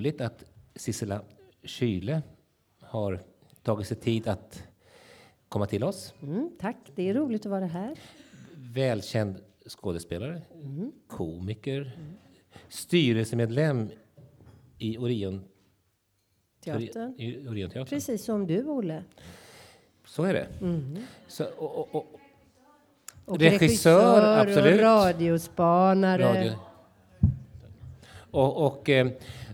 roligt att Sissela Kyle har tagit sig tid att komma till oss. Mm, tack, det är roligt att vara här. Välkänd skådespelare, Mm. komiker, styrelsemedlem i Orion Teatern. I Orionteatern. Precis som du, Olle. Så är det. Mm. Så, och, och, och, Och Regissör, absolut. och radiospanare. radio. Och, och, eh,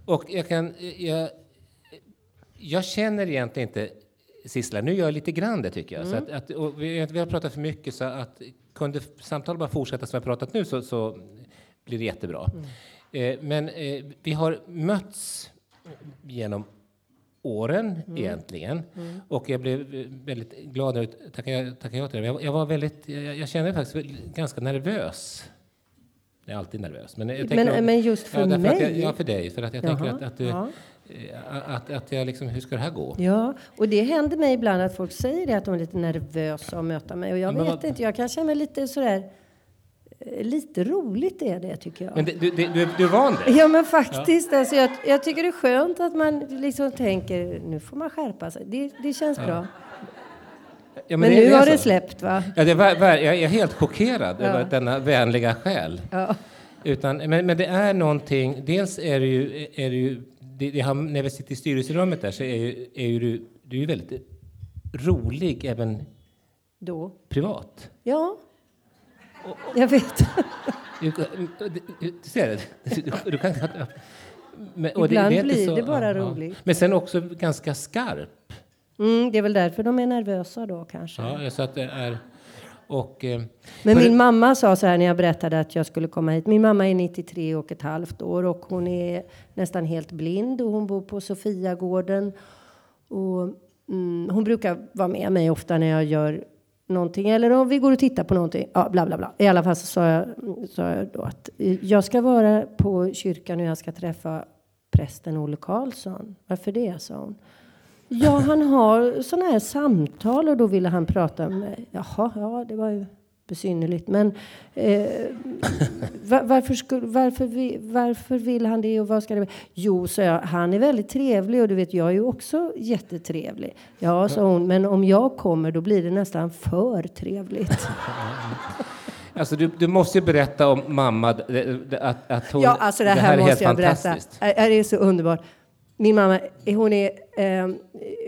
och jag kan... Jag, jag känner egentligen inte Sissela. Nu gör jag lite grann det tycker jag. Så att, att, vi, vi har pratat för mycket så att kunde samtalet bara fortsätta som vi har pratat nu så, så blir det jättebra. Eh, men eh, vi har mötts genom åren egentligen. Och jag blev eh, väldigt glad när du tackade, tackade ja till det. Jag, jag var väldigt, jag, jag kände faktiskt ganska nervös. Jag är alltid nervös. Men, jag tänker Men, nog- men just för ja, att mig? jag, ja, för dig. För att jag tänker Jaha, att, att, du, ja. eh, att, att jag liksom, hur ska det här gå? Ja, och det händer mig ibland att folk säger det, att de är lite nervösa att möta mig. Och jag Men vet vad- inte, jag kan känna mig lite sådär... eh, Lite roligt är det, tycker jag. Men det, du, det, du, du är van det? Ja, men faktiskt. Alltså, jag, jag tycker det är skönt att man liksom tänker, nu får man skärpa sig. Det, det känns bra. Ja, Men, det- nu det har så. det släppt, va? Ja, det var, var, jag är helt chockerad Ja. över denna vänliga själ. Ja. Utan, men, men det är någonting, dels är det ju, är det ju det, det har, när vi sitter i styrelserummet där så är ju, är ju du, du är väldigt rolig även Då? privat. Ja. Jag vet. Du, du, du, du ser det? Du, du kan, men, och Ibland är inte blir det bara roligt. Men sen också ganska skarp. Mm, det är väl därför de är nervösa då, kanske. Ja, så att det är... Och, eh, Men min mamma sa så här när jag berättade att jag skulle komma hit. Min mamma är 93 och ett halvt år och hon är nästan helt blind och hon bor på Sofiagården. Och, mm, hon brukar vara med mig ofta när jag gör någonting eller om vi går och tittar på någonting. Ja, bla bla bla. I alla fall så sa jag, sa jag då att eh, jag ska vara på kyrkan och jag ska träffa prästen Olle Karlsson. Varför det? sa hon. Ja, han har sådana här samtal och då ville han prata med mig. Jaha, ja, det var ju besynnerligt. Men eh, va- varför, skulle, varför, vi, varför vill han det och vad ska det Jo, sa jag, han är väldigt trevlig och du vet, jag är ju också jättetrevlig. Ja, sa hon, men om jag kommer då blir det nästan för trevligt. Alltså, du, du måste ju berätta om mamma, det- det- att, att hon... Ja, alltså det här, är måste helt jag berätta. Det här är så underbart. Min mamma, hon är eh,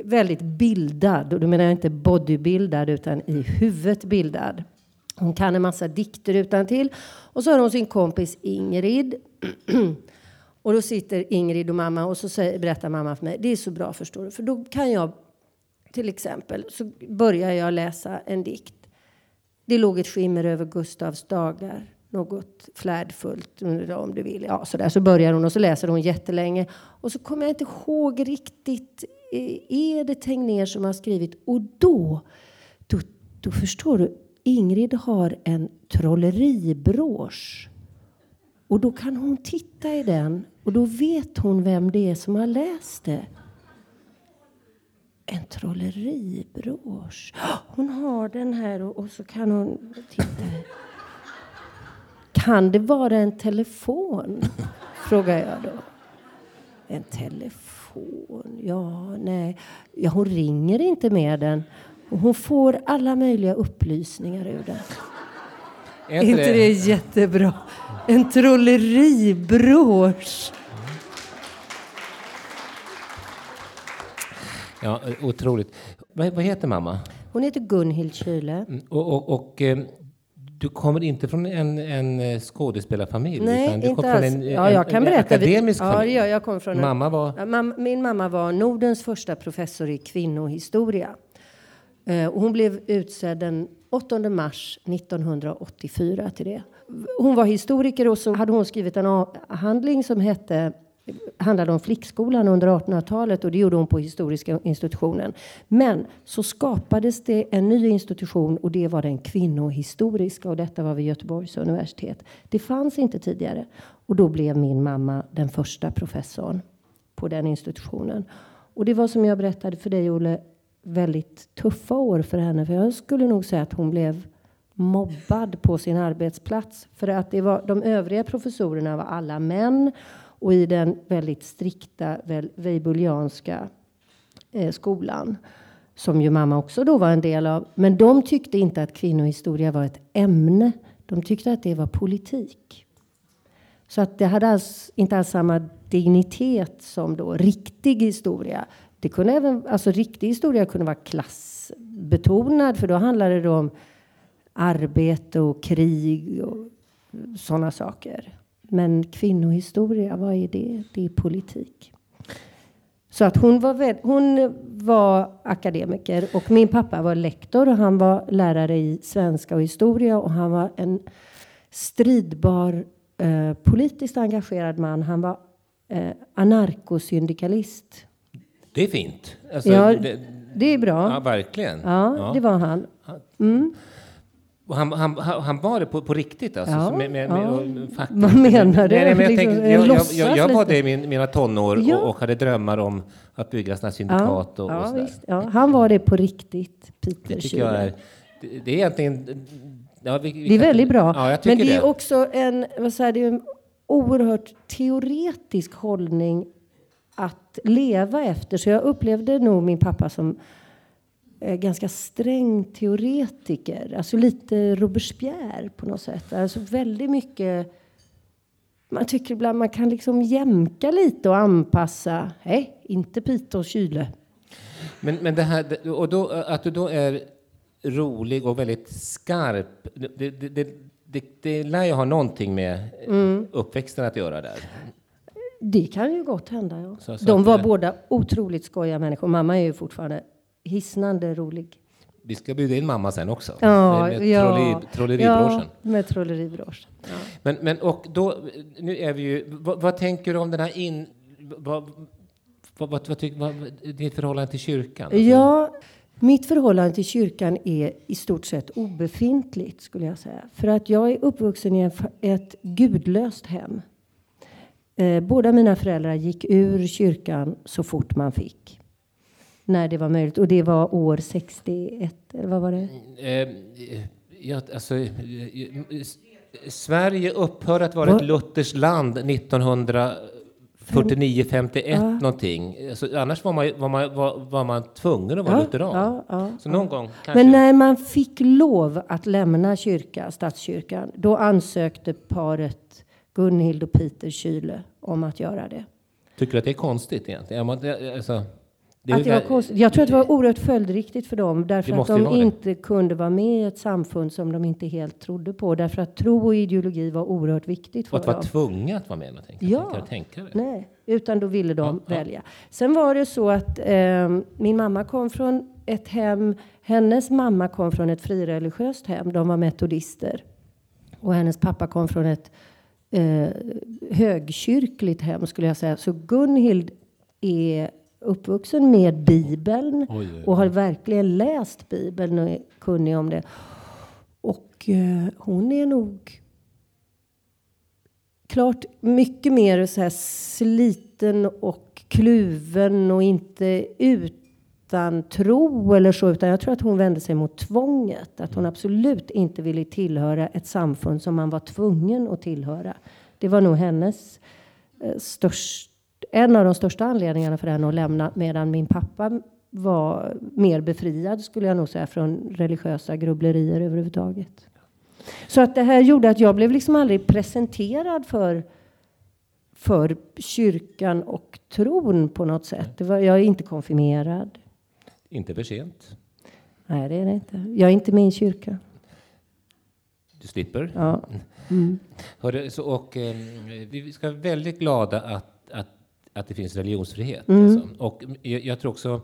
väldigt bildad. Och då menar jag inte bodybildad utan i huvudet bildad. Hon kan en massa dikter utan till. Och så har hon sin kompis Ingrid. och då sitter Ingrid och mamma och så säger, berättar mamma för mig. Det är så bra förstår du. För då kan jag, till exempel, så börjar jag läsa en dikt. Det låg ett skimmer över Gustavs dagar. Något flärdfullt, om du vill. Ja, så, där. så börjar hon och så läser hon jättelänge. Och så kommer jag inte ihåg riktigt. Eh, är det Tegnér som har skrivit? Och då, då, då förstår du. Ingrid har en trolleribrås. Och då kan hon titta i den och då vet hon vem det är som har läst det. En trolleribrås. Hon har den här och, och så kan hon titta. Kan det vara en telefon? Frågar jag då. En telefon? Ja, nej. Ja, hon ringer inte med den. Och hon får alla möjliga upplysningar ur den. Är inte det jättebra? En trolleribrås. Ja, otroligt. Vad, vad heter mamma? Hon heter Gunhild Kyle. Mm, Och, och, och eh, du kommer inte från en, en eh, skådespelarfamilj? Nej, inte alls. från en, ja, en, jag kan en berätta. akademisk ja, familj? ja, jag kommer från en, Mamma var... Mam, min mamma var Nordens första professor i kvinnohistoria. Eh, hon blev utsedd den 8 mars 1984 till det. Hon var historiker och så hade hon skrivit en avhandling som hette handlade om flickskolan under 1800-talet och det gjorde hon på Historiska institutionen. Men så skapades det en ny institution och det var den kvinnohistoriska och detta var vid Göteborgs universitet. Det fanns inte tidigare och då blev min mamma den första professorn på den institutionen. Och det var som jag berättade för dig Olle, väldigt tuffa år för henne. För jag skulle nog säga att hon blev mobbad på sin arbetsplats. För att det var, de övriga professorerna var alla män och i den väldigt strikta weibulianska eh, skolan som ju mamma också då var en del av. Men de tyckte inte att kvinnohistoria var ett ämne. De tyckte att det var politik. Så att det hade alls, inte alls samma dignitet som då riktig historia. Det kunde även, alltså riktig historia kunde vara klassbetonad för då handlade det om arbete och krig och sådana saker. Men kvinnohistoria, vad är det? Det är politik. Så att hon var, hon var akademiker och min pappa var lektor och han var lärare i svenska och historia och han var en stridbar eh, politiskt engagerad man. Han var eh, anarkosyndikalist. Det är fint. Alltså, ja, det, det, är bra. Ja, verkligen. Ja, ja. det var han. Mm. Han, han, han var det på, på riktigt alltså? Ja, med, med, ja. med, Vad menar du? Nej, nej, men jag, liksom, tänkte, jag, jag, jag, jag var det i min, mina tonår Ja. och, och hade drömmar om att bygga sådana syndikat och, och ja, sådär. visst. ja, han var det på riktigt, Peter Det tycker jag är... Det, det är egentligen... Ja, vi, vi Det är kan- väldigt bra. Ja, Men det är det. också en, vad säger, det är en oerhört teoretisk hållning att leva efter. Så jag upplevde nog min pappa som ganska sträng teoretiker. Alltså lite Robespierre på något sätt. Alltså väldigt mycket... Man tycker ibland man kan liksom jämka lite och anpassa. Nej, inte Peter Schüler. Men, men det här, och då, att du då är rolig och väldigt skarp, det, det, det, det, det lär ju ha någonting med Mm. uppväxten att göra där. Det kan ju gott hända, ja. Så- så De var det- båda otroligt skojiga människor. Mamma är ju fortfarande hisnande rolig. Vi ska bjuda in mamma sen också. Ja, med med ja. trolleri. Ja, med trolleribrorsan. Ja. Men, men och då, nu är vi ju, vad, vad tänker du om den här in... Vad, vad, vad, vad, tycker- vad, ditt förhållande till kyrkan? Alltså, ja, mitt förhållande till kyrkan är i stort sett obefintligt skulle jag säga. För att jag är uppvuxen i en, ett gudlöst hem. Eh, båda mina föräldrar gick ur kyrkan så fort man fick. När det var möjligt. Och det var år 61, eller vad var det? Eh, ja, alltså, eh, Sverige upphör att vara Vad? ett lutherskt land 1949, 51 Ja. någonting. Alltså, annars var man, var, man, var, var man tvungen att vara lutheran. ja, ja, Så någon gång kanske... Men när man fick lov att lämna kyrka, statskyrkan, då ansökte paret Gunhild och Peter Schüle om att göra det. Tycker du att det är konstigt egentligen? Ja, Alltså, det Att det var konstigt. Jag tror att det var oerhört följdriktigt för dem därför att de vara det. inte kunde vara med i ett samfund som de inte helt trodde på. Därför att tro och ideologi var oerhört viktigt Och för att vara dem. tvungna att vara med? Tänker, Ja. jag tänka det? Nej, utan då ville de Ja, ja. välja. Sen var det så att eh, min mamma kom från ett hem, hennes mamma kom från ett frireligiöst hem, de var metodister. Och hennes pappa kom från ett eh, högkyrkligt hem skulle jag säga. Så Gunhild är uppvuxen med Bibeln Oj, oj, oj. och har verkligen läst Bibeln och är kunnig om det. Och eh, hon är nog klart mycket mer så här sliten och kluven och inte utan tro eller så, utan jag tror att hon vände sig mot tvånget. Att hon absolut inte ville tillhöra ett samfund som man var tvungen att tillhöra. Det var nog hennes eh, störst, en av de största anledningarna för henne att lämna, medan min pappa var mer befriad, skulle jag nog säga, från religiösa grubblerier överhuvudtaget. Så att det här gjorde att jag blev liksom aldrig presenterad för, för kyrkan och tron på något sätt. Var, jag är inte konfirmerad. Inte för sent. Nej, det är det inte. Jag är inte med i kyrkan. Du slipper. Ja. Mm. Hörru, så, och, eh, vi ska vara väldigt glada att, att, det finns religionsfrihet. Mm. Alltså. Och jag, jag tror också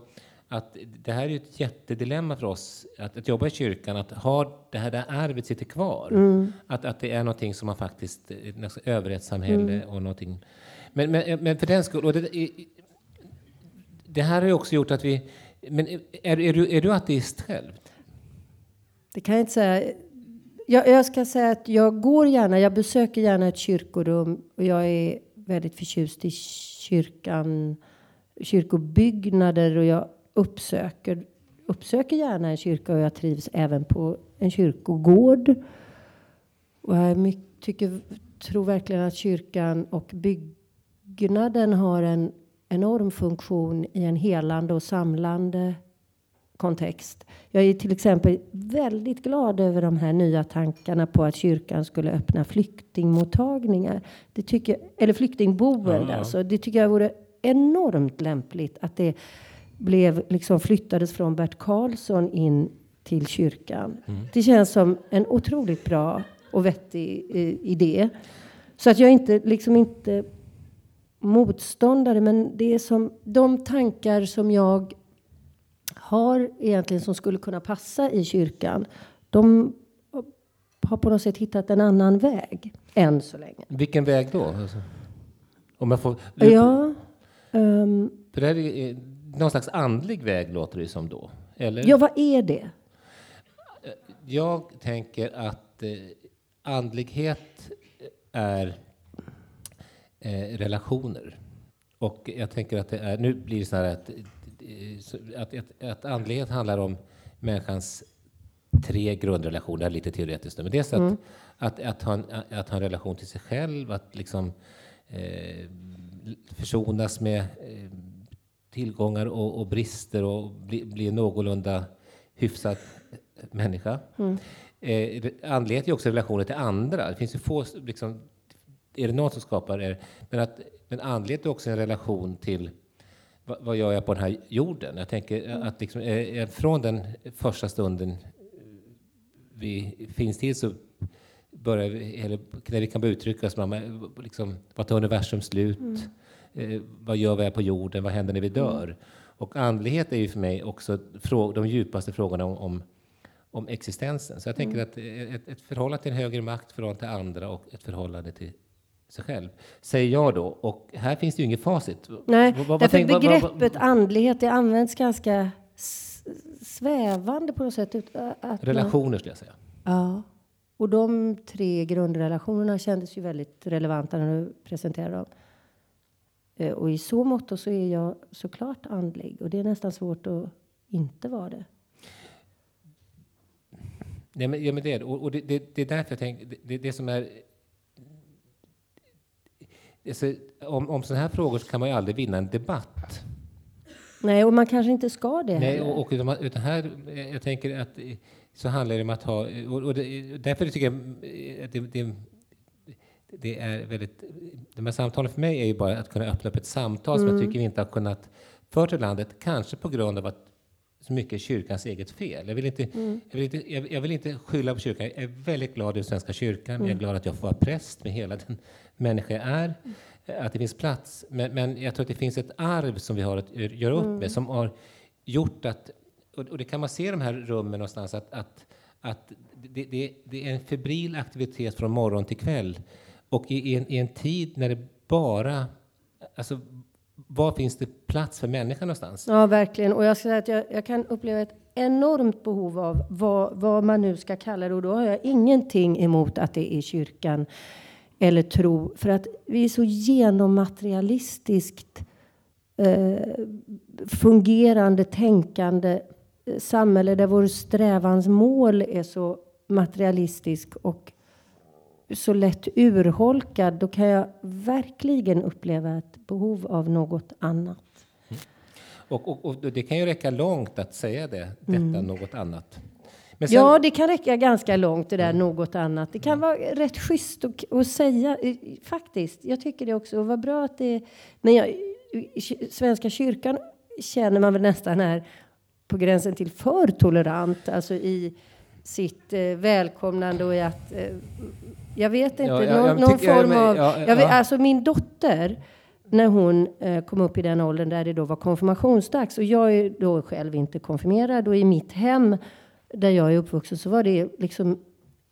att det här är ett jättedilemma för oss att, att jobba i kyrkan, att ha det här där arvet sitter kvar. Mm. Att, att det är någonting som man faktiskt, ett nästan överhetssamhälle Mm. och någonting. Men, men, men för den skull, och det, det här har ju också gjort att vi, men är, är, du, är du ateist själv? Det kan jag inte säga. Jag, jag ska säga att jag går gärna, jag besöker gärna ett kyrkorum och jag är väldigt förtjust i kyrkan, kyrkobyggnader och jag uppsöker, uppsöker gärna en kyrka och jag trivs även på en kyrkogård. Och jag tycker, tror verkligen att kyrkan och byggnaden har en enorm funktion i en helande och samlande kontext. Jag är till exempel väldigt glad över de här nya tankarna på att kyrkan skulle öppna flyktingmottagningar. Det tycker, eller flyktingboende. Ja. Alltså. Det tycker jag vore enormt lämpligt att det blev, liksom flyttades från Bert Karlsson in till kyrkan. Mm. Det känns som en otroligt bra och vettig eh, idé. Så att jag inte liksom inte motståndare, men det är som de tankar som jag har egentligen som skulle kunna passa i kyrkan. De har på något sätt hittat en annan väg än så länge. Vilken väg då? Alltså, om jag får... Ja. Um, För det här är någon slags andlig väg låter det som då. Eller? Ja, vad är det? Jag tänker att eh, andlighet är eh, relationer. Och jag tänker att det är, nu blir det så här att, att, att, att andlighet handlar om människans tre grundrelationer, lite teoretiskt. Men dels att, mm. att, att, ha en, att ha en relation till sig själv, att liksom eh, försonas med eh, tillgångar och, och, brister och bli, bli någorlunda hyfsad människa. Mm. Eh, andlighet är också relationer till andra. Det finns ju få, liksom, är det något som skapar det? Men, att, men andlighet är också en relation till vad, vad gör jag på den här jorden? Jag tänker mm. att liksom, eh, från den första stunden vi finns till så börjar vi, eller när vi kan börja uttrycka oss, liksom, vad tar universum slut? Mm. Eh, vad gör vi här på jorden? Vad händer när vi dör? Mm. Och andlighet är ju för mig också de djupaste frågorna om, om om existensen. Så jag tänker mm. att ett, ett förhållande till en högre makt, förhållande till andra och ett förhållande till sig själv, säger jag då. Och här finns det ju inget facit. Nej, vad, vad, därför tänk, begreppet vad, andlighet det används ganska svävande på något sätt. Att Relationer skulle jag säga. Ja. Och de tre grundrelationerna kändes ju väldigt relevanta när du presenterade dem. Eh, och i så mått så är jag såklart andlig. Och det är nästan svårt att inte vara det. Nej, men, ja, men det är och, och det, det, det, är därför jag tänker, det, det som är... Alltså, om, om sådana här frågor så kan man ju aldrig vinna en debatt. Nej, och man kanske inte ska det Nej, och, och utan här, jag tänker att så handlar det om att ha, och, och det, därför tycker jag att det, det, det, är väldigt, de här samtalen för mig är ju bara att kunna öppna upp ett samtal mm. som jag mm. tycker vi inte har kunnat föra till landet, kanske på grund av att så mycket kyrkans eget fel. Jag vill, inte, mm. jag, vill inte, jag, jag, vill inte skylla på kyrkan. Jag är väldigt glad i Svenska kyrkan. Mm. Jag är glad att jag får vara präst med hela den människa jag är. Att det finns plats. Men, men, jag tror att det finns ett arv som vi har att göra upp mm. med som har gjort att, och, det kan man se i de här rummen någonstans, att, att, att det, det, det, är en febril aktivitet från morgon till kväll. Och i, i, en, i en tid när det bara Alltså, var finns det plats för människan någonstans? Ja, verkligen. Och jag ska säga att jag, jag kan uppleva ett enormt behov av vad, vad, man nu ska kalla det. Och då har jag ingenting emot att det är kyrkan eller tro. För att vi är så genommaterialistiskt eh, fungerande, tänkande eh, samhälle där vår strävans mål är så materialistisk och så lätt urholkad, då kan jag verkligen uppleva ett behov av något annat. Mm. Och, och, och, det kan ju räcka långt att säga det, detta mm. något annat. Sen... Ja, det kan räcka ganska långt det där mm. något annat. Det kan mm. vara rätt schysst att, att säga faktiskt. Jag tycker det också. Och vad bra att det men jag, Svenska kyrkan känner man väl nästan är på gränsen till för tolerant, alltså i sitt eh, välkomnande och i att eh, jag vet inte, ja, någon, jag, någon form jag, av... Ja, jag vet, alltså min dotter, när hon eh, kom upp i den åldern där det då var konfirmationsdags och jag är då själv inte konfirmerad och i mitt hem där jag är uppvuxen så var det liksom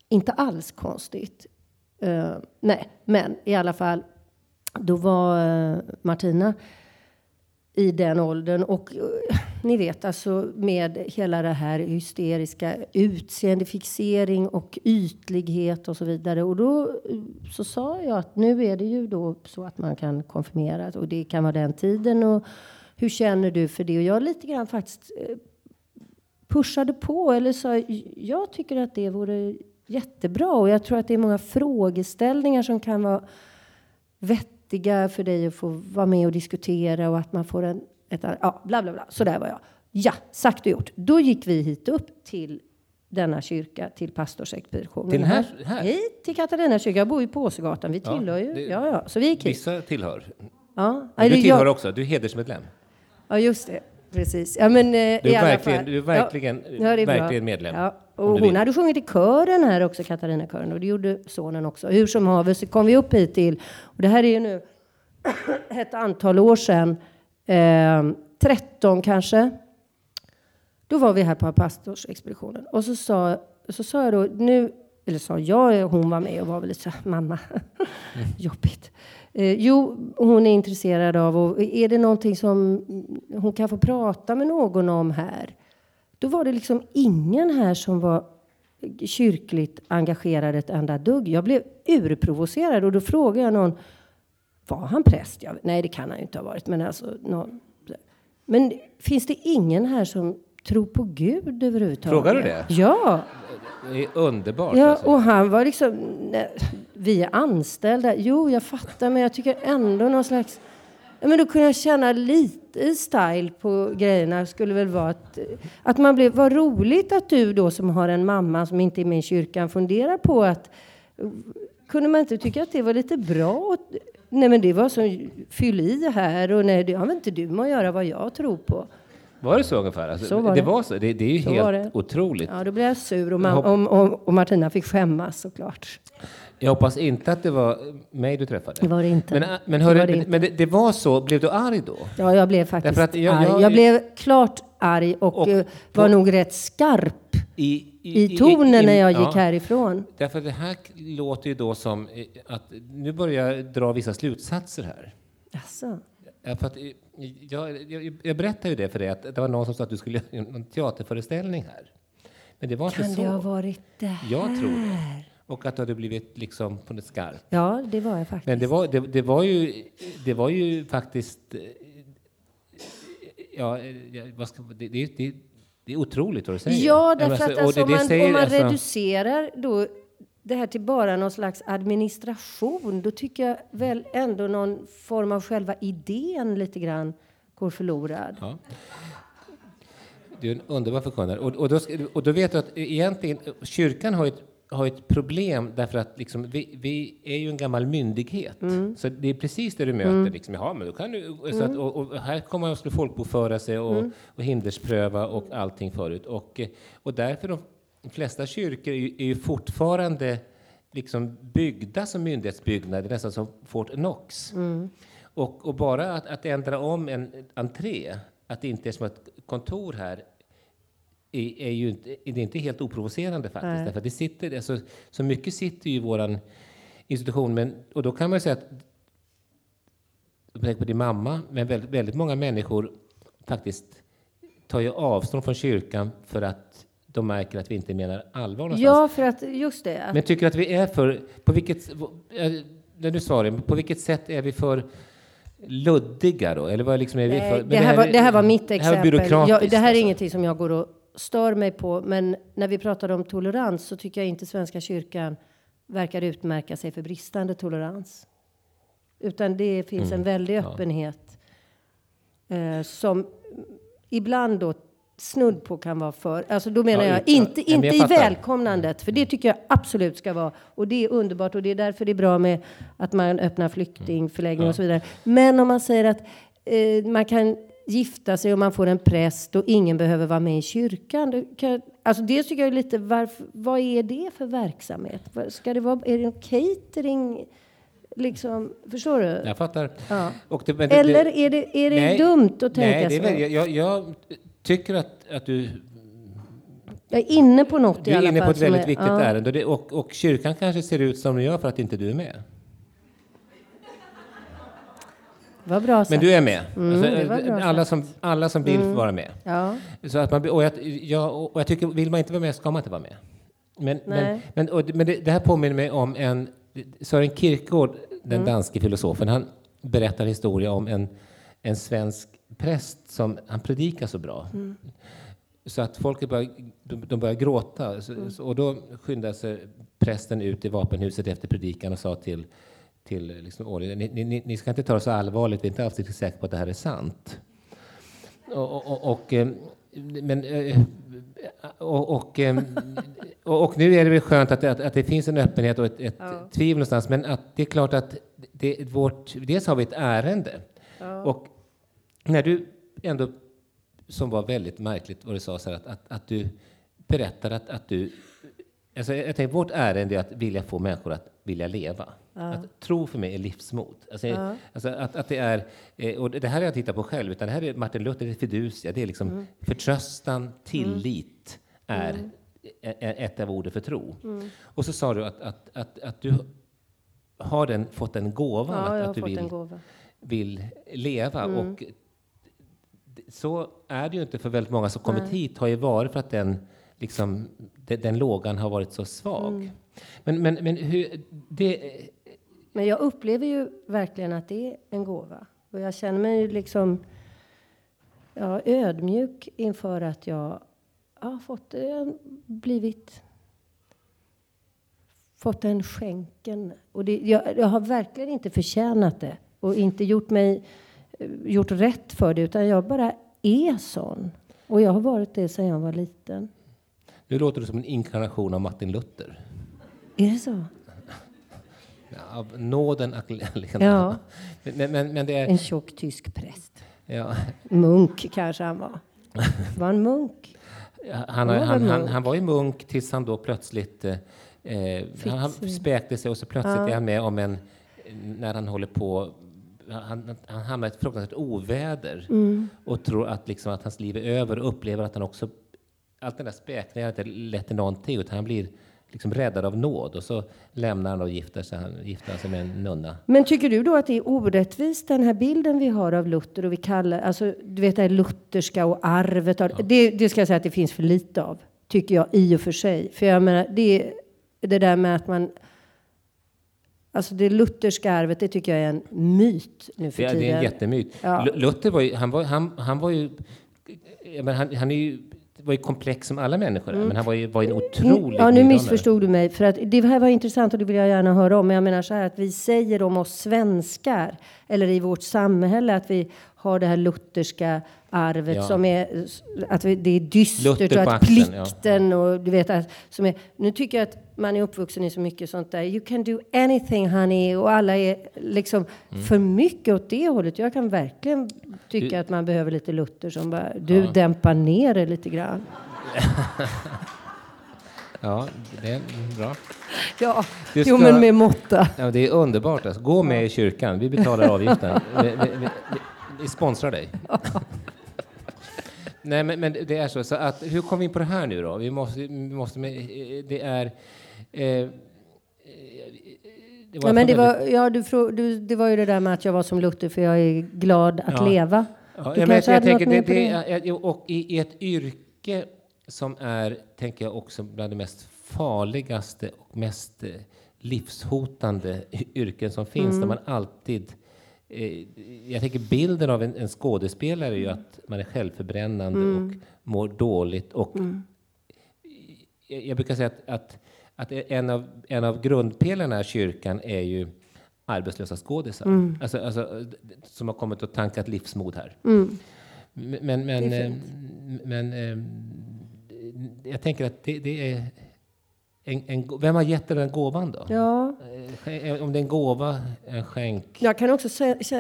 inte alls konstigt. Uh, nej, men i alla fall, då var uh, Martina i den åldern. Och uh, ni vet, alltså med hela det här hysteriska utseendefixering och ytlighet och så vidare. Och då så sa jag att nu är det ju då så att man kan konfirmera och det kan vara den tiden. Och hur känner du för det? Och jag lite grann faktiskt uh, pushade på eller sa jag tycker att det vore jättebra och jag tror att det är många frågeställningar som kan vara vettiga för dig att få vara med och diskutera och att man får en, ett, ja, bla bla bla. Så där var jag. Ja, sagt och gjort. Då gick vi hit upp till denna kyrka, till pastorsexpeditionen. Till här- här? Hit till Katarina kyrka. Jag bor ju på Åsegatan. Vi Ja, tillhör ju. det- Ja, ja. Så vi gick hit. Vissa tillhör. Ja. Men du tillhör jag- också, du är hedersmedlem. Ja, just det. Precis. Ja, men, eh, Du är verkligen, du är verkligen, ja, är verkligen medlem. Ja. Och hon vill. hade sjungit i kören här också, Katarina-kören. Och det gjorde sonen också. Hur som haver så kom vi upp hit till, och det här är ju nu ett antal år sedan, eh, 13 kanske. Då var vi här på pastorsexpeditionen. Och så sa, så sa jag då, nu, eller sa jag, hon var med och var väl lite så mamma, jobbigt. Eh, jo, hon är intresserad av, och är det någonting som hon kan få prata med någon om här? Då var det liksom ingen här som var kyrkligt engagerad ett enda dugg. Jag blev urprovocerad och då frågade jag någon, var han präst? Jag, nej, det kan han ju inte ha varit, men alltså någon. Men finns det ingen här som tror på Gud överhuvudtaget? Frågar du det? Ja. Det är underbart. Ja, alltså. och han var liksom, nej, vi är anställda. Jo, jag fattar, men jag tycker ändå någon slags... Men då kunde jag känna lite style på grejerna skulle väl vara att, att man blev, vad roligt att du då som har en mamma som inte är med i kyrkan funderar på att kunde man inte tycka att det var lite bra? Nej, men det var som fyll i här och nej, det har väl inte du med att göra vad jag tror på. Var det så ungefär? Alltså, Så var det. det. var så. Det, det är ju Så helt det. otroligt. Ja, då blev jag sur och, Jag hopp- man, och, Martina fick skämmas såklart. Jag hoppas inte att det var mig du träffade. Det var det inte. Men, äh, men, Det hörru, var det inte. men det, det var så. Blev du arg då? Ja, jag blev faktiskt jag- arg. jag- Jag blev klart arg och, Och eh, på- var nog rätt skarp I, i tonen i- när jag ja. gick härifrån. Därför det här låter ju då som eh, att nu börjar jag dra vissa slutsatser här. Jaså? Ja, för att, eh, jag, jag, jag berättade ju det för dig, att det var någon som sa att du skulle göra en teaterföreställning här. Men det var inte Kan så. det ha varit det här? Jag tror det. Och att du hade blivit liksom på något skarpt. Ja, det var jag faktiskt. Men det var, det, det var, ju, det var ju faktiskt... Ja, vad ska, det, det, det, det är otroligt vad du säger. Ja, därför att alltså, om man, om man alltså- reducerar då det här till bara någon slags administration, då tycker jag väl ändå någon form av själva idén lite grann går förlorad. Ja. Du är en underbar förkunnare. Och, och, då, och då vet du att egentligen, kyrkan har ett, har ett problem därför att liksom, vi, vi är ju en gammal myndighet. Mm. Så det är precis det du möter. Liksom, Jaha, men då kan du, så att, och, och här kommer man att folkbokföra sig och, Mm. och hinderspröva och allting förut. Och, och därför de flesta kyrkor är ju, fortfarande liksom byggda som myndighetsbyggnader, nästan som Fort Knox. Mm. Och, och bara att, att ändra om en entré, att det inte är som ett kontor här, är, är ju inte, är inte helt oprovocerande faktiskt. Nej. Därför det sitter, alltså, så mycket sitter ju i våran institution. Men, och då kan man säga att, tänker på din mamma, men väldigt, väldigt många människor faktiskt tar ju avstånd från kyrkan för att de märker att vi inte menar allvar någonstans. Ja, för att just det. Att, Men tycker att vi är för, på vilket, eh, när du svarar, på vilket sätt är vi för luddiga då? Eller vad liksom är vi för? Eh, det, här var, det här var mitt Det här exempel. var byråkratiskt. Jag, det här är alltså. ingenting som jag går och stör mig på. Men när vi pratar om tolerans så tycker jag inte Svenska kyrkan verkar utmärka sig för bristande tolerans. Utan det finns en väldig Mm. ja. öppenhet eh, som ibland då snudd på kan vara för, alltså då menar Ja, jag ja. inte, Ja, inte jag i välkomnandet, för det tycker jag absolut ska vara. Och det är underbart och det är därför det är bra med att man öppnar flyktingförläggningar och så vidare. Men om man säger att eh, man kan gifta sig och man får en präst och ingen behöver vara med i kyrkan. Det, kan, alltså det tycker jag är lite, varför, vad är det för verksamhet? Ska det vara, är det en catering? Liksom, förstår du? Jag fattar. Ja. Det, det, Eller är det, är det nej, dumt att tänka nej, det är så? jag, jag tycker att, att du, Jag är inne på något du i är alla inne fall. på ett som väldigt är- viktigt ja. ärende. Och, det, och, och kyrkan kanske ser ut som den gör för att inte du är med. Vad bra sagt. Men du är med. Mm, Alltså, det var bra Mm. alla, som, alla som vill får vara med. Ja. Så att man, och, jag, jag, och jag tycker, vill man inte vara med ska man inte vara med. Men, men, Nej. men, och, men det, det här påminner mig om en Sören Kierkegaard, den Mm. danske filosofen. Han berättar historia om en, en svensk präst som han predikar så bra. Mm. Så att folket börjar, de, de börjar gråta. Så, Mm. och då skyndade sig prästen ut i vapenhuset efter predikan och sa till till liksom. Ni, ni, ni ska inte ta det så allvarligt, vi är inte alls riktigt säkra på att det här är sant. Och, och, och, eh, men, eh, och, och, eh, och, och nu är det väl skönt att, att, att det finns en öppenhet och ett, ett Ja. tvivel någonstans, men att det är klart att det, vårt, dels har vi ett ärende. Och när du ändå, som var väldigt märkligt vad du sa, så här, att, att, att du berättar att, att du... Alltså jag tänker, vårt ärende är att vilja få människor att vilja leva. Att tro för mig är livsmod. Alltså, alltså att, att det är, eh, och det här har jag tittat på själv, utan det här är Martin Luther, det är fiducia, det är liksom förtröstan, tillit är ä- ä- ett av orden för tro. Och så sa du att, att, att, att du har den, fått den gåvan Ja, att, att du vill gåva. vill leva. Mm. Och så är det ju inte för väldigt många som kommit hit har ju varit för att den, liksom, den, den lågan har varit så svag. Mm. Men, men, men hur, det, Men jag upplever ju verkligen att det är en gåva. Och jag känner mig ju liksom ja, ödmjuk inför att jag har fått en, blivit fått en skänken. Och det, jag, jag har verkligen inte förtjänat det och inte gjort mig gjort rätt för det, utan jag bara är sån. Och jag har varit det sedan jag var liten. nu låter du som en inkarnation av Martin Luther. Är det så? Av nåden att. Ja. Men, men, men det är... En tjock tysk präst. Ja, Munk kanske han var. Var en munk? han, han, han, han, han var ju munk tills han då plötsligt eh, eh, han, han späkte sig och så plötsligt Ja. är han med om en, när han håller på han, han hamnar i ett fruktansvärt oväder Mm. och tror att, liksom, att hans liv är över och upplever att han också allt den där späkningen inte lett till någonting utan han blir liksom räddad av nåd och så lämnar han och gifter sig, han gifter sig med en nunna. Men tycker du då att det är orättvist den här bilden vi har av Luther och vi kallar, alltså du vet det här lutherska och arvet av, det, det ska jag säga att det finns för lite av, tycker jag i och för sig. För jag menar, det, det där med att man, alltså det lutherska arvet, det tycker jag är en myt nu för tiden. det är en jättemyt. Ja. Lu- Luther var ju, han var, han, han var ju, menar, han, han är ju, var ju komplex som alla människor är, men han var ju var en otrolig Mm. Ja, nu missförstod du mig. För att det här var intressant och det vill jag gärna höra om. Men jag menar så här att vi säger om oss svenskar, eller i vårt samhälle, att vi har det här lutherska arvet Ja. som är, att det är dystert Luther och att axeln, ja. plikten och du vet att, som är, nu tycker jag att man är uppvuxen i så mycket sånt där. You can do anything honey och alla är liksom Mm. för mycket åt det hållet. Jag kan verkligen tycka Du- att man behöver lite Luther som bara, du dämpar ner det lite grann. Ja, det är bra. Ja, Du jo ska- men med måtta. Ja, det är underbart. Alltså. Gå med i kyrkan. Vi betalar avgiften. vi, vi, vi, vi, sponsrar dig. Nej, men, men det är så. så att, hur kom vi in på det här nu då? Vi måste, vi måste det är... Eh, det Ja, men det, var, ja, du, du, det var ju det där med att jag var som Luther för jag är glad att Ja. leva. Ja, jag, men, jag, något tänker, det, det, det? och i, i ett yrke som är, tänker jag, också bland de mest farligaste och mest eh, livshotande yrken som finns, Mm. där man alltid... Eh, jag tänker bilden av en, en skådespelare är ju att man är självförbrännande Mm. och mår dåligt. Och jag, jag brukar säga att, att, att en, av, en av grundpelarna i kyrkan är ju arbetslösa skådisar. Mm. Alltså, alltså, som har kommit och tankat livsmod här. Mm. Men, men, eh, men eh, jag tänker att det, det är... En, en, vem har gett dig den gåvan då? Ja, Om det är en gåva, en skänk? jag kan också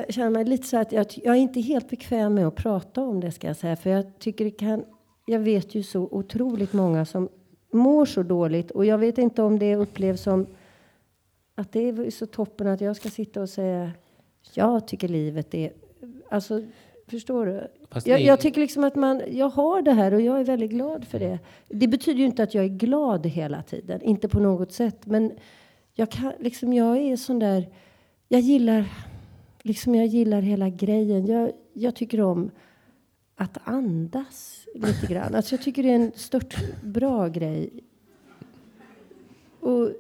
känna mig lite så att jag, jag är inte helt bekväm med att prata om det ska jag säga. För jag tycker det kan, jag vet ju så otroligt många som mår så dåligt och jag vet inte om det upplevs som att det är så toppen att jag ska sitta och säga jag tycker livet är, alltså förstår du? Jag, jag tycker liksom att man, jag har det här och jag är väldigt glad för det. Det betyder ju inte att jag är glad hela tiden, inte på något sätt. Men jag kan, liksom, jag är sån där, jag gillar, liksom jag gillar hela grejen. Jag, jag tycker om att andas lite grann. Alltså jag tycker det är en stört bra grej. Och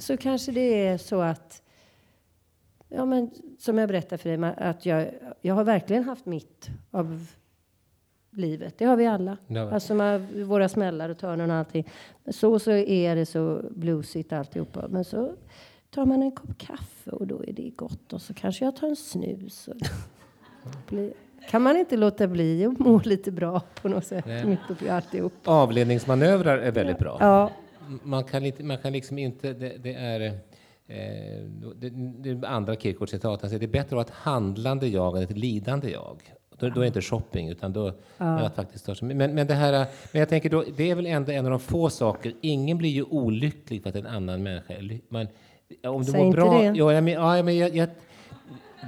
så kanske det är så att Ja, men som jag berättade för dig, att jag, jag har verkligen haft mitt av livet. Det har vi alla. Ja. Alltså med våra smällar och törnen och allting. Så så är det så bluesigt alltihopa. Men så tar man en kopp kaffe och då är det gott. Och så kanske jag tar en snus. Kan man inte låta bli att må lite bra på något sätt? Nej. Mitt uppe i alltihop. Avledningsmanövrar är väldigt bra. Ja, Man kan, inte, man kan liksom inte... Det, det är... Eh, det, det andra Kierkegaard-citat. Han säger det är bättre att ha ett handlande jag än ett lidande jag. Då, då är det inte shopping, utan då att faktiskt ta sig- men, men det här... Men jag tänker då, det är väl ändå en av de få saker... Ingen blir ju olycklig för att en annan människa är lycklig. Man, om du Säg mår bra... det. Ja, men, ja, men jag, jag,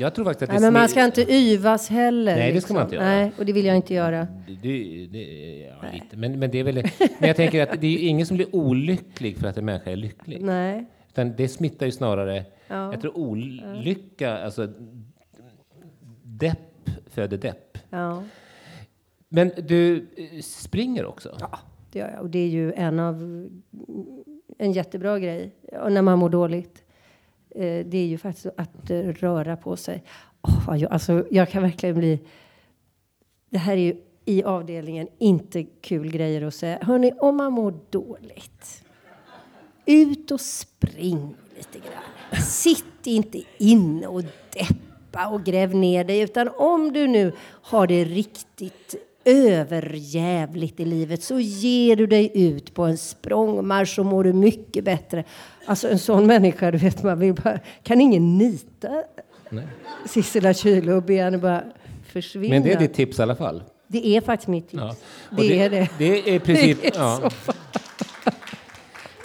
jag tror faktiskt att Nej, det men man ska inte yvas heller. Nej, det ska man inte göra. Nej, och det vill jag inte göra. Det, det, ja, lite. Men, men det är väl... Men jag tänker att det är ingen som blir olycklig för att en människa är lycklig. Nej. Utan det smittar ju snarare... Ja. Jag tror olycka, alltså depp föder depp. Ja. Men du eh, springer också? ja, det gör jag. Och det är ju en av en jättebra grej och när man mår dåligt. Eh, Det är ju faktiskt att eh, röra på sig. Vad jag, alltså, jag kan verkligen bli... Det här är ju i avdelningen inte kul grejer att säga. Hörni, om man mår dåligt, ut och spring lite grann. Sitt inte inne och deppa och gräv ner dig. Utan om du nu har det riktigt överjävligt i livet så ger du dig ut på en språngmarsch så mår du mycket bättre. Alltså en sån människa, du vet, man vill bara... Kan ingen nita. Sissela Kyle och be henne bara försvinna? Men det är ditt tips i alla fall? Det är faktiskt mitt tips. Ja. Och Det är det. Det är princip... Det är ja.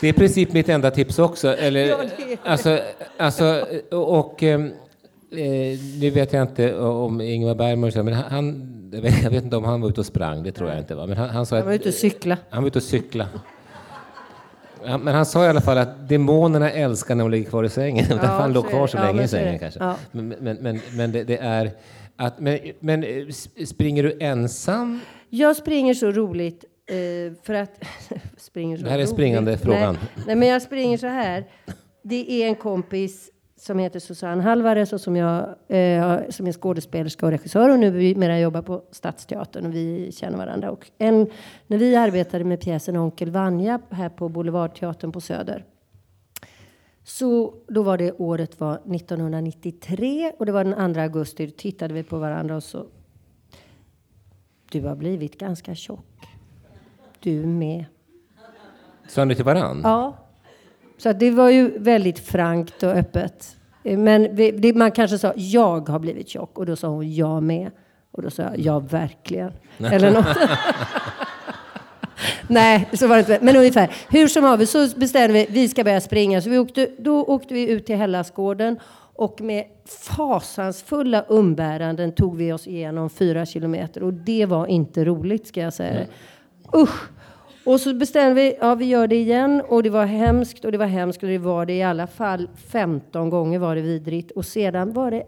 Det är i princip mitt enda tips också. Eller, Ja, det är det. alltså, alltså, och... ehm, Eh, nu vet jag inte om Ingmar Bergman, men han, jag vet, inte om han var ute och sprang, det tror jag inte. Va? Men han, han sa att, var ute och cykla. Han var ute och cykla. Ja, men han sa i alla fall att demonerna älskar när de ligger kvar i sängen. Därför han låg kvar så Ja, länge i sängen kanske. Ja. Men, men, men, men det, det är att... Men, men eh, springer du ensam? Jag springer så roligt eh, för att... springer så Det här är roligt. springande frågan. Nej, nej, men jag springer så här. Det är en kompis som heter Susanne Halvares och som, jag, eh, som är skådespelerska och regissör och nu vi mera jobbar på Stadsteatern och vi känner varandra. Och en, när vi arbetade med pjäsen Onkel Vanja här på Boulevardteatern på Söder så då var det året var 1993 och det var den 2 augusti. Då tittade vi på varandra och så du har blivit ganska tjock. Du med. Sa ni till varann? Ja. Så det var ju väldigt frankt och öppet. Men vi, det, man kanske sa jag har blivit tjock och då sa hon jag med. Och då sa jag ja verkligen. Eller något. Nej, så var det inte. Men ungefär. Hur som helst så bestämde vi vi ska börja springa. Så vi åkte, då åkte vi ut till Hellasgården och med fasansfulla umbäranden tog vi oss igenom fyra kilometer. Och det var inte roligt ska jag säga. Usch! Och så bestämde vi, ja vi gör det igen och det var hemskt och det var hemskt och det var det i alla fall 15 gånger var det vidrigt och sedan var det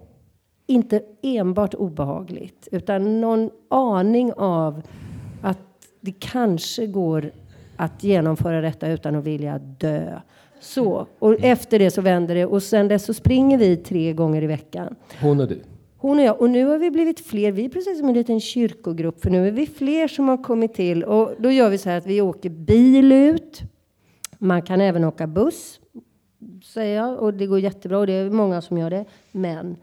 inte enbart obehagligt utan någon aning av att det kanske går att genomföra detta utan att vilja dö. Så, och efter det så vänder det och sen dess så springer vi tre gånger i veckan. Hon och du? Hon och jag. Och nu har vi blivit fler. Vi är precis som en liten kyrkogrupp. För nu är vi fler som har kommit till. Och då gör vi så här att vi åker bil ut. Man kan även åka buss. Säger jag. Och det går jättebra. Och det är många som gör det. Men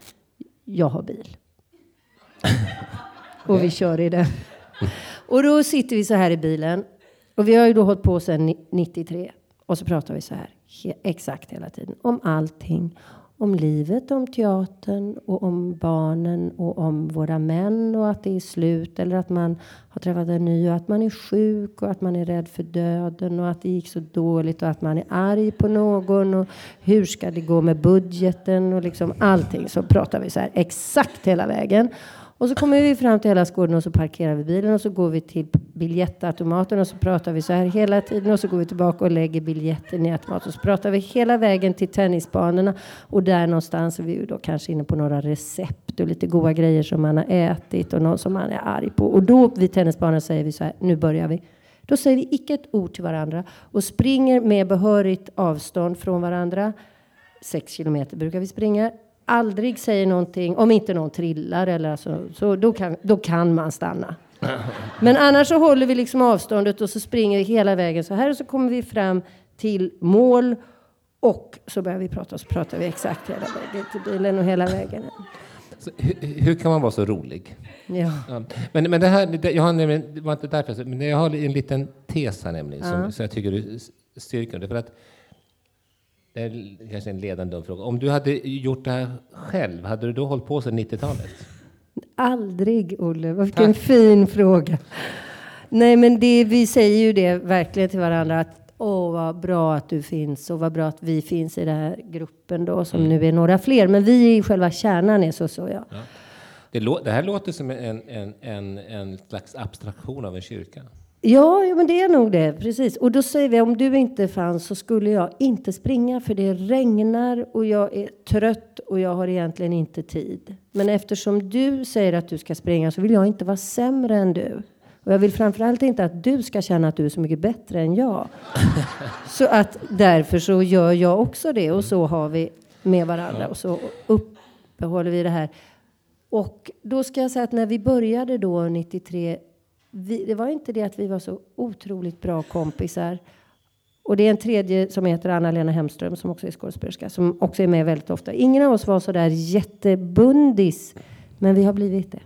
jag har bil. och vi kör i den. Och då sitter vi så här i bilen. Och vi har ju då hållit på sedan 93. Och så pratar vi så här exakt hela tiden. Om allting. Om livet, om teatern och om barnen och om våra män och att det är slut eller att man har träffat en ny och att man är sjuk och att man är rädd för döden och att det gick så dåligt och att man är arg på någon och hur ska det gå med budgeten och liksom allting så pratar vi så här exakt hela vägen. Och så kommer vi fram till hela skåden och så parkerar vi bilen och så går vi till biljettautomaten och så pratar vi så här hela tiden och så går vi tillbaka och lägger biljetten i automaten och så pratar vi hela vägen till tennisbanorna och där någonstans är vi ju då kanske inne på några recept och lite goda grejer som man har ätit och någon som man är arg på. Och då vid tennisbanan säger vi så här, nu börjar vi. Då säger vi icke ett ord till varandra och springer med behörigt avstånd från varandra. Sex kilometer brukar vi springa. Aldrig säger någonting, om inte någon trillar eller alltså, så då kan, då kan man stanna. Men annars så håller vi liksom avståndet och så springer vi hela vägen så här och så kommer vi fram till mål Och så börjar vi prata och så pratar vi exakt hela vägen till bilen och hela vägen. Så, hur, hur kan man vara så rolig? Ja. Ja. Men, men det här, jag har nämligen, det var inte därför, men jag har en liten tes här nämligen, som, så jag tycker du styrker. För att, kanske en ledande dum fråga. Om du hade gjort det här själv, hade du då hållit på sedan 90-talet? Aldrig, Olle. Vilken fin fråga. Nej, men det, vi säger ju det verkligen till varandra att åh, vad bra att du finns och vad bra att vi finns i den här gruppen då, som nu är några fler. Men vi i själva kärnan är så, så ja. Det, lå, det här låter som en, en, en, en slags abstraktion av en kyrka. Ja, men det är nog det. Precis. Och då säger vi om du inte fanns så skulle jag inte springa för det regnar och jag är trött och jag har egentligen inte tid. Men eftersom du säger att du ska springa så vill jag inte vara sämre än du. Och jag vill framförallt inte att du ska känna att du är så mycket bättre än jag. så att därför så gör jag också det och så har vi med varandra och så uppehåller vi det här. Och då ska jag säga att när vi började då 93 vi, det var inte det att vi var så otroligt bra kompisar. Och det är en tredje som heter Anna-Lena Hemström som också är skådespelerska som också är med väldigt ofta. Ingen av oss var så där jättebundis, men vi har blivit det.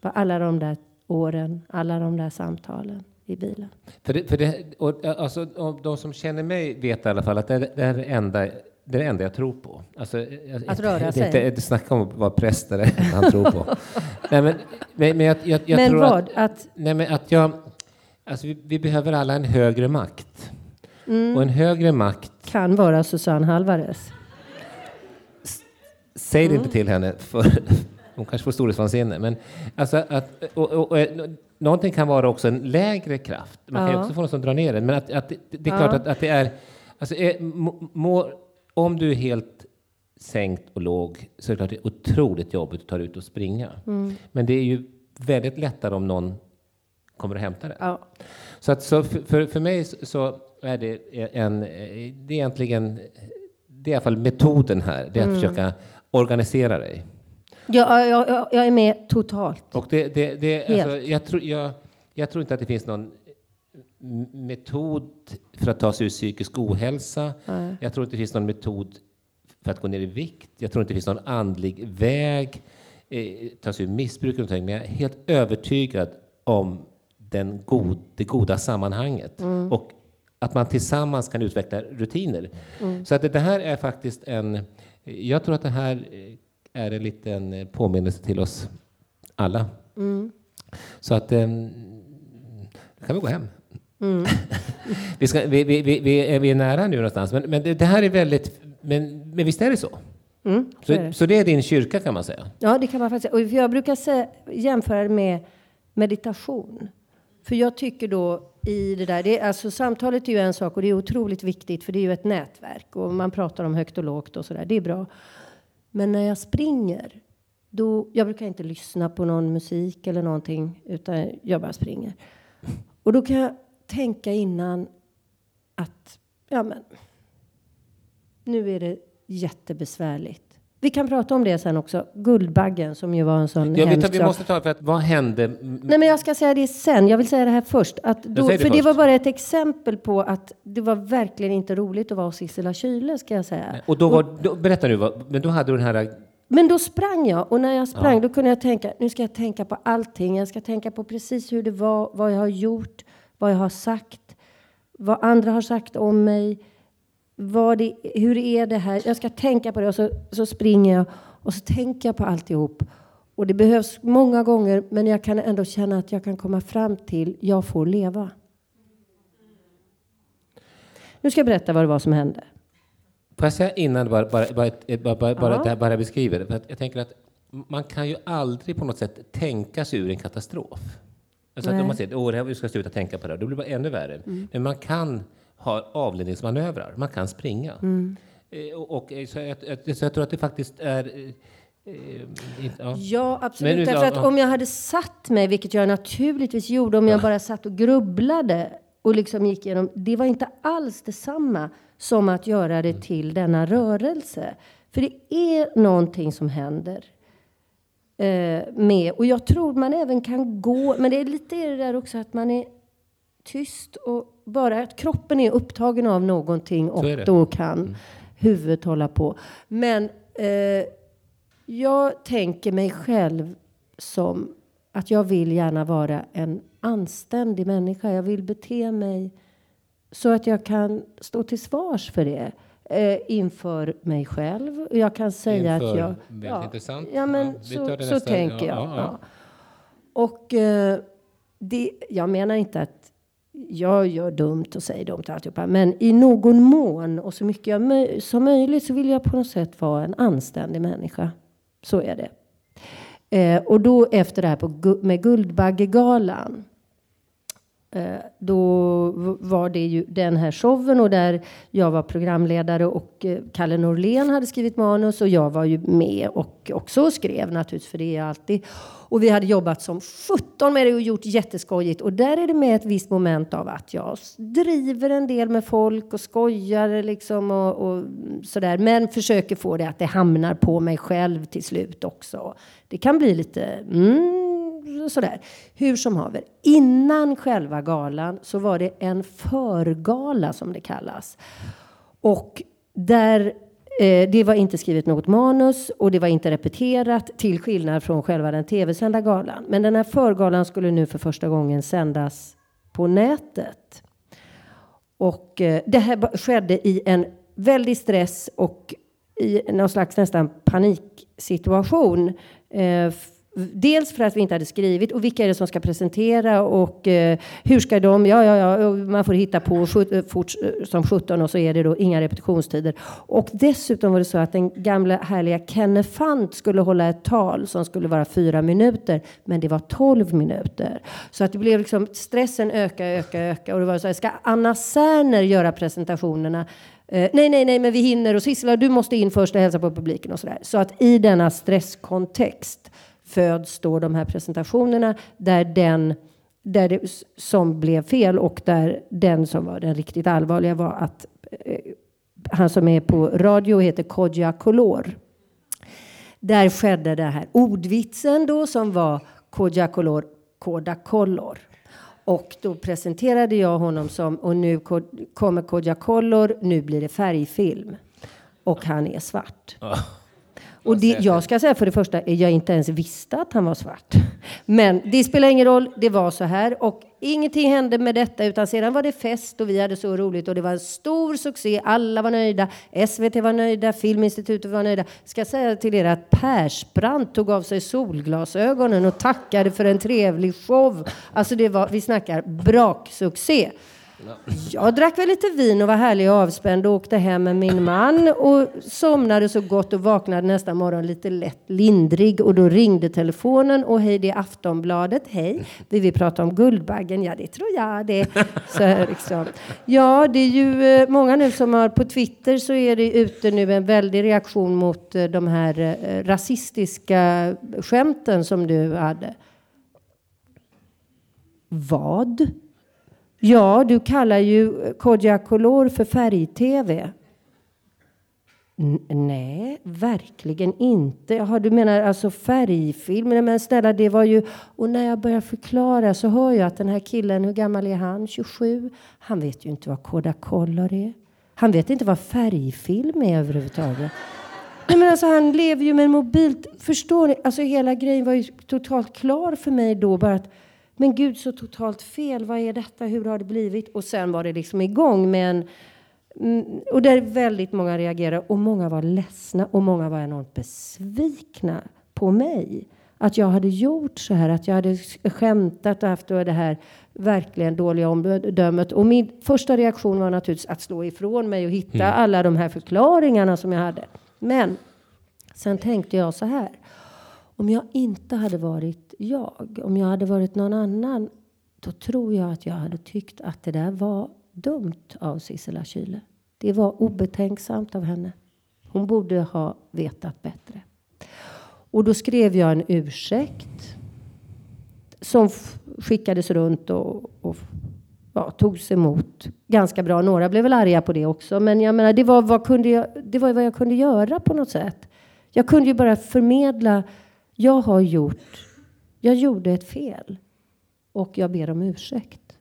På alla de där åren, alla de där samtalen i bilen. För det, för det, och, alltså, och de som känner mig vet i alla fall att det, det är det enda, det är det enda jag tror på. Alltså, jag, Att röra det, är sig. inte- Det snacka om att vara präst, eller han tror på. Nej, men, men, men jag, jag, jag men tror vad? Att, Att, nej, men att jag, alltså, vi, vi behöver alla en högre makt. Mm. Och en högre makt, kan vara Susanne Halvares. säg det Mm. inte till henne, för hon kanske får storhetsvansinne. Men alltså att, och, och, och, någonting kan vara också en lägre kraft. Man kan Ja. också få något som drar ner den. Men att, att, det, det är Ja. klart att, att det är... Alltså, är må, om du är helt sänkt och låg så är det klart det är otroligt jobbigt att ta ut och springa. Mm. Men det är ju väldigt lättare om någon kommer och hämtar dig. Ja. Så, att, så för, för, mig så- är det en... Det är egentligen... Det är i alla fall metoden här. Det är att försöka organisera dig. Jag, jag, jag, jag är med totalt. Och det, det, det, Helt. alltså, jag, tror, jag, jag tror inte att det finns någon metod för att ta sig ur psykisk ohälsa. Nej. Jag tror inte det finns någon metod för att gå ner i vikt. Jag tror inte det finns någon andlig väg, eh, ta sig ur missbruk och. Men jag är helt övertygad om den god, det goda sammanhanget. Och att man tillsammans kan utveckla rutiner. Så att det, här är faktiskt en... Jag tror att det här eh, är en liten påminnelse till oss alla. Så att... Eh, kan vi gå hem. vi, ska, vi, vi, vi, är, vi är nära nu någonstans, men, men det, det här är väldigt... Men, men visst är det så? Mm, så är det. så det är din kyrka kan man säga? Ja, det kan man faktiskt säga. Och jag brukar säga, jämföra det med meditation. För jag tycker då i det där, det är, alltså samtalet är ju en sak och det är otroligt viktigt för det är ju ett nätverk och man pratar om högt och lågt och sådär. Det är bra. Men när jag springer, då, jag brukar inte lyssna på någon musik eller någonting utan jag bara springer. Och då kan jag tänka innan att, ja men, nu är det jättebesvärligt. Vi kan prata om det sen också. Guldbaggen som ju var en sån Ja, vi, hemsk vi sak. måste ta för att vad hände? Nej, men jag ska säga det sen. Jag vill säga det här först. Att då, det för det först. var bara ett exempel på att det var verkligen inte roligt att vara hos Sissela Kyle, ska jag säga. Och då var, då, berätta nu, vad, men då hade du den här... Men då sprang jag och när jag sprang då kunde jag tänka, nu ska jag tänka på allting. Jag ska tänka på precis hur det var, vad jag har gjort, vad jag har sagt, vad andra har sagt om mig. Det, hur är det här? Jag ska tänka på det och så, så springer jag och så tänker jag på alltihop. Och det behövs många gånger men jag kan ändå känna att jag kan komma fram till, jag får leva. Nu ska jag berätta vad det var som hände. Får jag säga innan bara, bara, bara, bara, bara, Ja. bara beskriver? För jag tänker att man kan ju aldrig på något sätt tänka sig ur en katastrof. Alltså att om man säger det här- vi ska sluta tänka på det, här", då blir det bara ännu värre. Men man kan ha avledningsmanövrar, man kan springa. Eh, Och, och, eh, så, jag, så jag tror att det faktiskt är... eh, ja. Ja, absolut. Men- Därför att ja. om jag hade satt mig, vilket jag naturligtvis gjorde, om jag bara satt och grubblade och liksom gick igenom, det var inte alls detsamma som att göra det till denna rörelse. För det är någonting som händer med, och jag tror man även kan gå, men det är lite det där också att man är tyst och bara att kroppen är upptagen av någonting och då kan mm. huvudet hålla på. Men eh, jag tänker mig själv som att jag vill gärna vara en anständig människa. Jag vill bete mig så att jag kan stå till svars för det eh, inför mig själv. Jag kan säga inför, att jag... Väldigt ja, intressant. Ja, men ja, så, så tänker jag. Ja, ja. Och eh, det, jag menar inte att jag gör dumt och säger dumt och alltihopa. Men i någon mån och så mycket jag, som möjligt så vill jag på något sätt vara en anständig människa. Så är det. Eh, och då efter det här på, med Guldbaggegalan Eh, då var det ju den här showen och där jag var programledare och eh, Kalle Norlén hade skrivit manus och jag var ju med och också skrev naturligtvis för det är jag alltid. Och vi hade jobbat som 17 med det och gjort jätteskojigt och där är det med ett visst moment av att jag driver en del med folk och skojar liksom och, och sådär men försöker få det att det hamnar på mig själv till slut också. Det kan bli lite mm, sådär. Hur som haver, innan själva galan så var det en förgala som det kallas. Och där eh, det var inte skrivet något manus och det var inte repeterat till skillnad från själva den tv-sända galan. Men den här förgalan skulle nu för första gången sändas på nätet. Och eh, det här skedde i en väldig stress och i någon slags nästan paniksituation. Eh, Dels för att vi inte hade skrivit och vilka är det som ska presentera och eh, hur ska de? Ja, ja, ja, man får hitta på eh, fort eh, som 17 och så är det då inga repetitionstider. Och dessutom var det så att den gamla härliga Kenne Fant skulle hålla ett tal som skulle vara fyra minuter, men det var 12 minuter. Så att det blev liksom stressen öka, öka, öka och det var så här, ska Anna Särner göra presentationerna? Eh, nej, nej, nej, men vi hinner och Sissela, du måste in först och hälsa på publiken och så där. Så att i denna stresskontext föds då de här presentationerna där den där det, som blev fel och där den som var den riktigt allvarliga var att eh, han som är på radio heter Kodja Kolor. Där skedde det här ordvitsen då som var Kodja Kolor, Koda Kollor. Och då presenterade jag honom som och nu kommer Kodja Kollor, nu blir det färgfilm. Och han är svart. Ah. Och det, jag ska säga för det första, jag inte ens visste att han var svart. Men det spelar ingen roll, det var så här. Och ingenting hände med detta, utan sedan var det fest och vi hade så roligt och det var en stor succé. Alla var nöjda, SVT var nöjda, Filminstitutet var nöjda. Ska säga till er att Persbrandt tog av sig solglasögonen och tackade för en trevlig show. Alltså det var, vi snackar braksuccé. Jag drack väl lite vin och var härlig och avspänd och åkte hem med min man och somnade så gott och vaknade nästa morgon lite lätt lindrig och då ringde telefonen och hej det är Aftonbladet. Hej, vi vill prata om Guldbaggen. Ja, det tror jag det. Så liksom. Ja, det är ju eh, många nu som har på Twitter så är det ute nu en väldig reaktion mot eh, de här eh, rasistiska skämten som du hade. Vad? Ja, du kallar ju Kodjakolor för färg-tv. Nej, verkligen inte. Jaha, du menar alltså färgfilm? Men snälla, det var ju... Och när jag börjar förklara så hör jag att den här killen, hur gammal är han? 27? Han vet ju inte vad Koda Color är. Han vet inte vad färgfilm är överhuvudtaget. Nej, men alltså, han lever ju med en mobil... Förstår ni? Alltså hela grejen var ju totalt klar för mig då. Bara att men gud, så totalt fel. Vad är detta? Hur har det blivit? Och sen var det liksom igång med en... Mm, och där väldigt många reagerade och många var ledsna och många var enormt besvikna på mig. Att jag hade gjort så här, att jag hade skämtat och haft det här verkligen dåliga omdömet. Och min första reaktion var naturligtvis att slå ifrån mig och hitta mm. alla de här förklaringarna som jag hade. Men sen tänkte jag så här. Om jag inte hade varit jag, om jag hade varit någon annan, då tror jag att jag hade tyckt att det där var dumt av Sissela Kyle. Det var obetänksamt av henne. Hon borde ha vetat bättre. Och då skrev jag en ursäkt som skickades runt och, och ja, togs emot ganska bra. Några blev väl arga på det också, men jag menar, det var vad, kunde jag, det var vad jag kunde göra på något sätt. Jag kunde ju bara förmedla jag har gjort, jag gjorde ett fel och jag ber om ursäkt.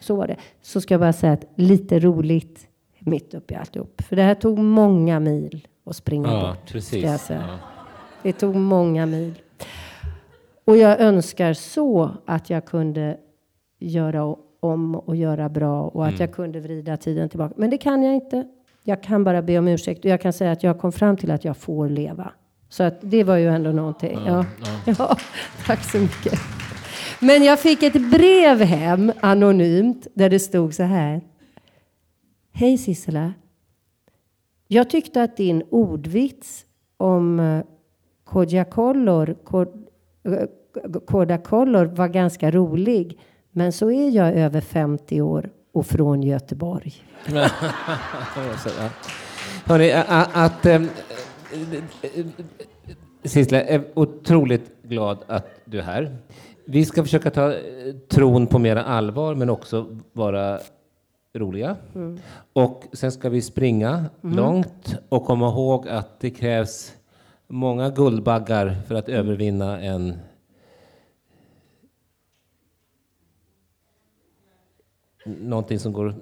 Så var det. Så ska jag bara säga att lite roligt mitt uppe i alltihop. För det här tog många mil att springa Ja, bort. precis. Ska jag säga. Ja. Det tog många mil. Och jag önskar så att jag kunde göra om och göra bra och att jag kunde vrida tiden tillbaka. Men det kan jag inte. Jag kan bara be om ursäkt och jag kan säga att jag kom fram till att jag får leva. Så att det var ju ändå någonting. Ja, ja. tack så mycket. Men jag fick ett brev hem anonymt där det stod så här. Hej Sissela. Jag tyckte att din ordvits om eh, kodjakollor, kod, eh, kodakollor var ganska rolig. Men så är jag över 50 år och från Göteborg. Ja. Hörrni, att... Sissela, jag är otroligt glad att du är här. Vi ska försöka ta eh, tron på mera allvar, men också vara roliga. Och sen ska vi springa långt och komma ihåg att det krävs många guldbaggar för att övervinna en någonting som går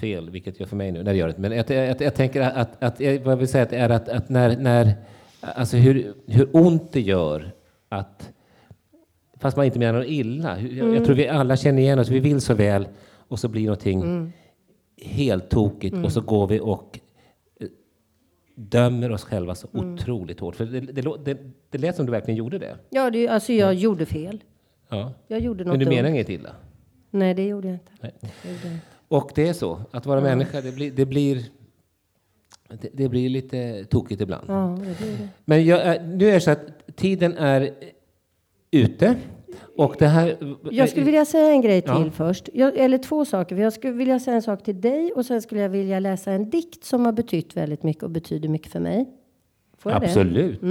fel, vilket gör för mig nu. när det gör det. Men jag, jag, jag tänker att, att jag, vad jag vill säga att är att, att när, när, alltså hur, hur ont det gör att, fast man inte menar något illa. Jag, jag tror vi alla känner igen oss, vi vill så väl och så blir någonting helt tokigt och så går vi och eh, dömer oss själva så otroligt hårt. För det, det, det, det lät som du verkligen gjorde det. Ja, det, alltså jag gjorde fel. Ja. Jag gjorde något Men du menar inget illa? Nej, det gjorde jag inte. Nej. Jag gjorde inte. Och det är så, att vara människa, det blir, det blir, det, det blir lite tokigt ibland. Ja, det det. Men jag, är- nu är det så att tiden är ute. Och det här... Jag skulle vilja säga en grej till Ja. först. Jag, eller två saker. Jag skulle vilja säga en sak till dig och sen skulle jag vilja läsa en dikt som har betytt väldigt mycket och betyder mycket för mig. Får jag det? Absolut.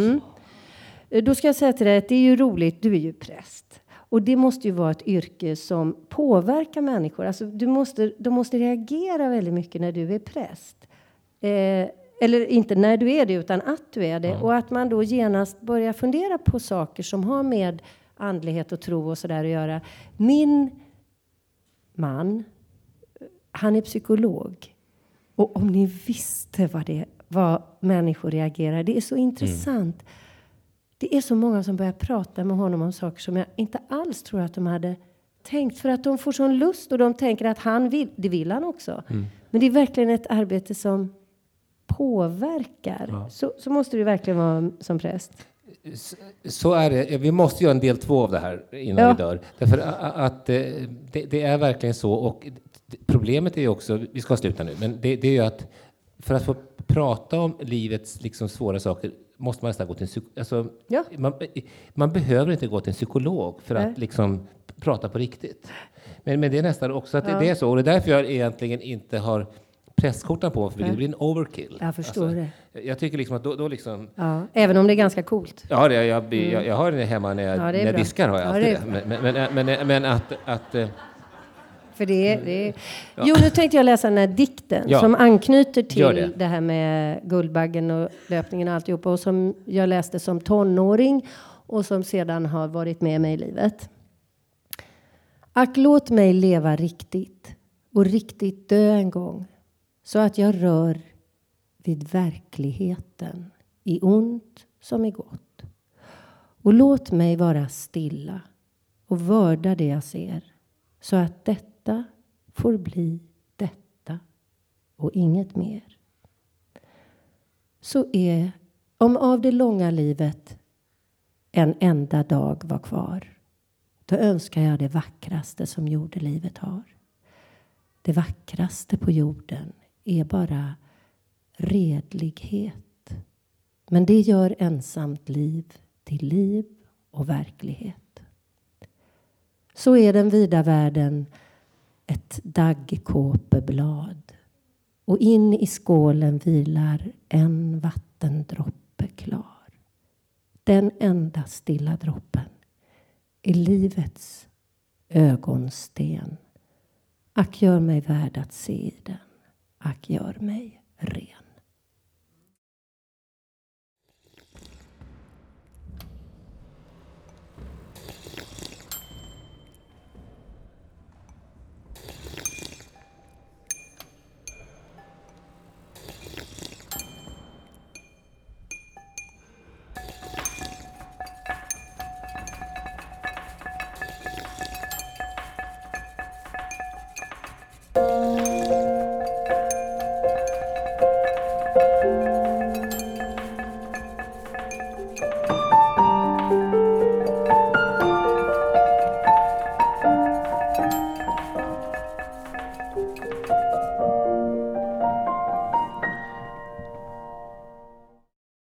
Eh, Då ska jag säga till dig att det är ju roligt, du är ju präst. Och det måste ju vara ett yrke som påverkar människor. Alltså du måste, de måste reagera väldigt mycket när du är präst. Eh, eller inte när du är det, utan att du är det. Och att man då genast börjar fundera på saker som har med andlighet och tro och sådär att göra. Min man, han är psykolog. Och om ni visste vad, det, vad människor reagerar, det är så intressant. Det är så många som börjar prata med honom om saker som jag inte alls tror att de hade tänkt. För att de får sån lust och de tänker att han vill. Det vill han också. Men det är verkligen ett arbete som påverkar. Så, så måste det verkligen vara som präst. Så är det. Vi måste göra en del två av det här innan Ja. vi dör. Därför att eh, det, det är verkligen så. Och problemet är ju också, vi ska sluta nu, men det, det är ju att för att få prata om livets liksom svåra saker måste man nästan gå till en psyk- alltså, Ja. man, man behöver inte gå till en psykolog för Nej. att liksom prata på riktigt. Men, men det är nästan också att det, det är så. Och det är därför jag egentligen inte har presskorten på, för det blir en overkill. Jag förstår Alltså, det. Jag tycker liksom att då, då liksom Ja, även om det är ganska coolt. Ja, det, jag, jag, jag har det hemma när jag, Mm. Ja, när jag diskar. Har jag Ja, alltid det det. Men, men, men, men, men att... att eh, För det är, det. Jo, nu tänkte jag läsa den här dikten Ja. som anknyter till det. det. här med Guldbaggen och löpningen och alltihopa och som jag läste som tonåring och som sedan har varit med mig i livet. Ack, låt mig leva riktigt och riktigt dö en gång så att jag rör vid verkligheten i ont som i gott. Och låt mig vara stilla och vörda det jag ser så att detta får bli detta och inget mer. Så är, om av det långa livet en enda dag var kvar, då önskar jag det vackraste som jordelivet har. Det vackraste på jorden är bara redlighet. Men det gör ensamt liv till liv och verklighet. Så är den vida världen ett daggkåpeblad och in i skålen vilar en vattendroppe klar. Den enda stilla droppen är livets ögonsten. Ack, gör mig värd att se i den. Ack, gör mig ren.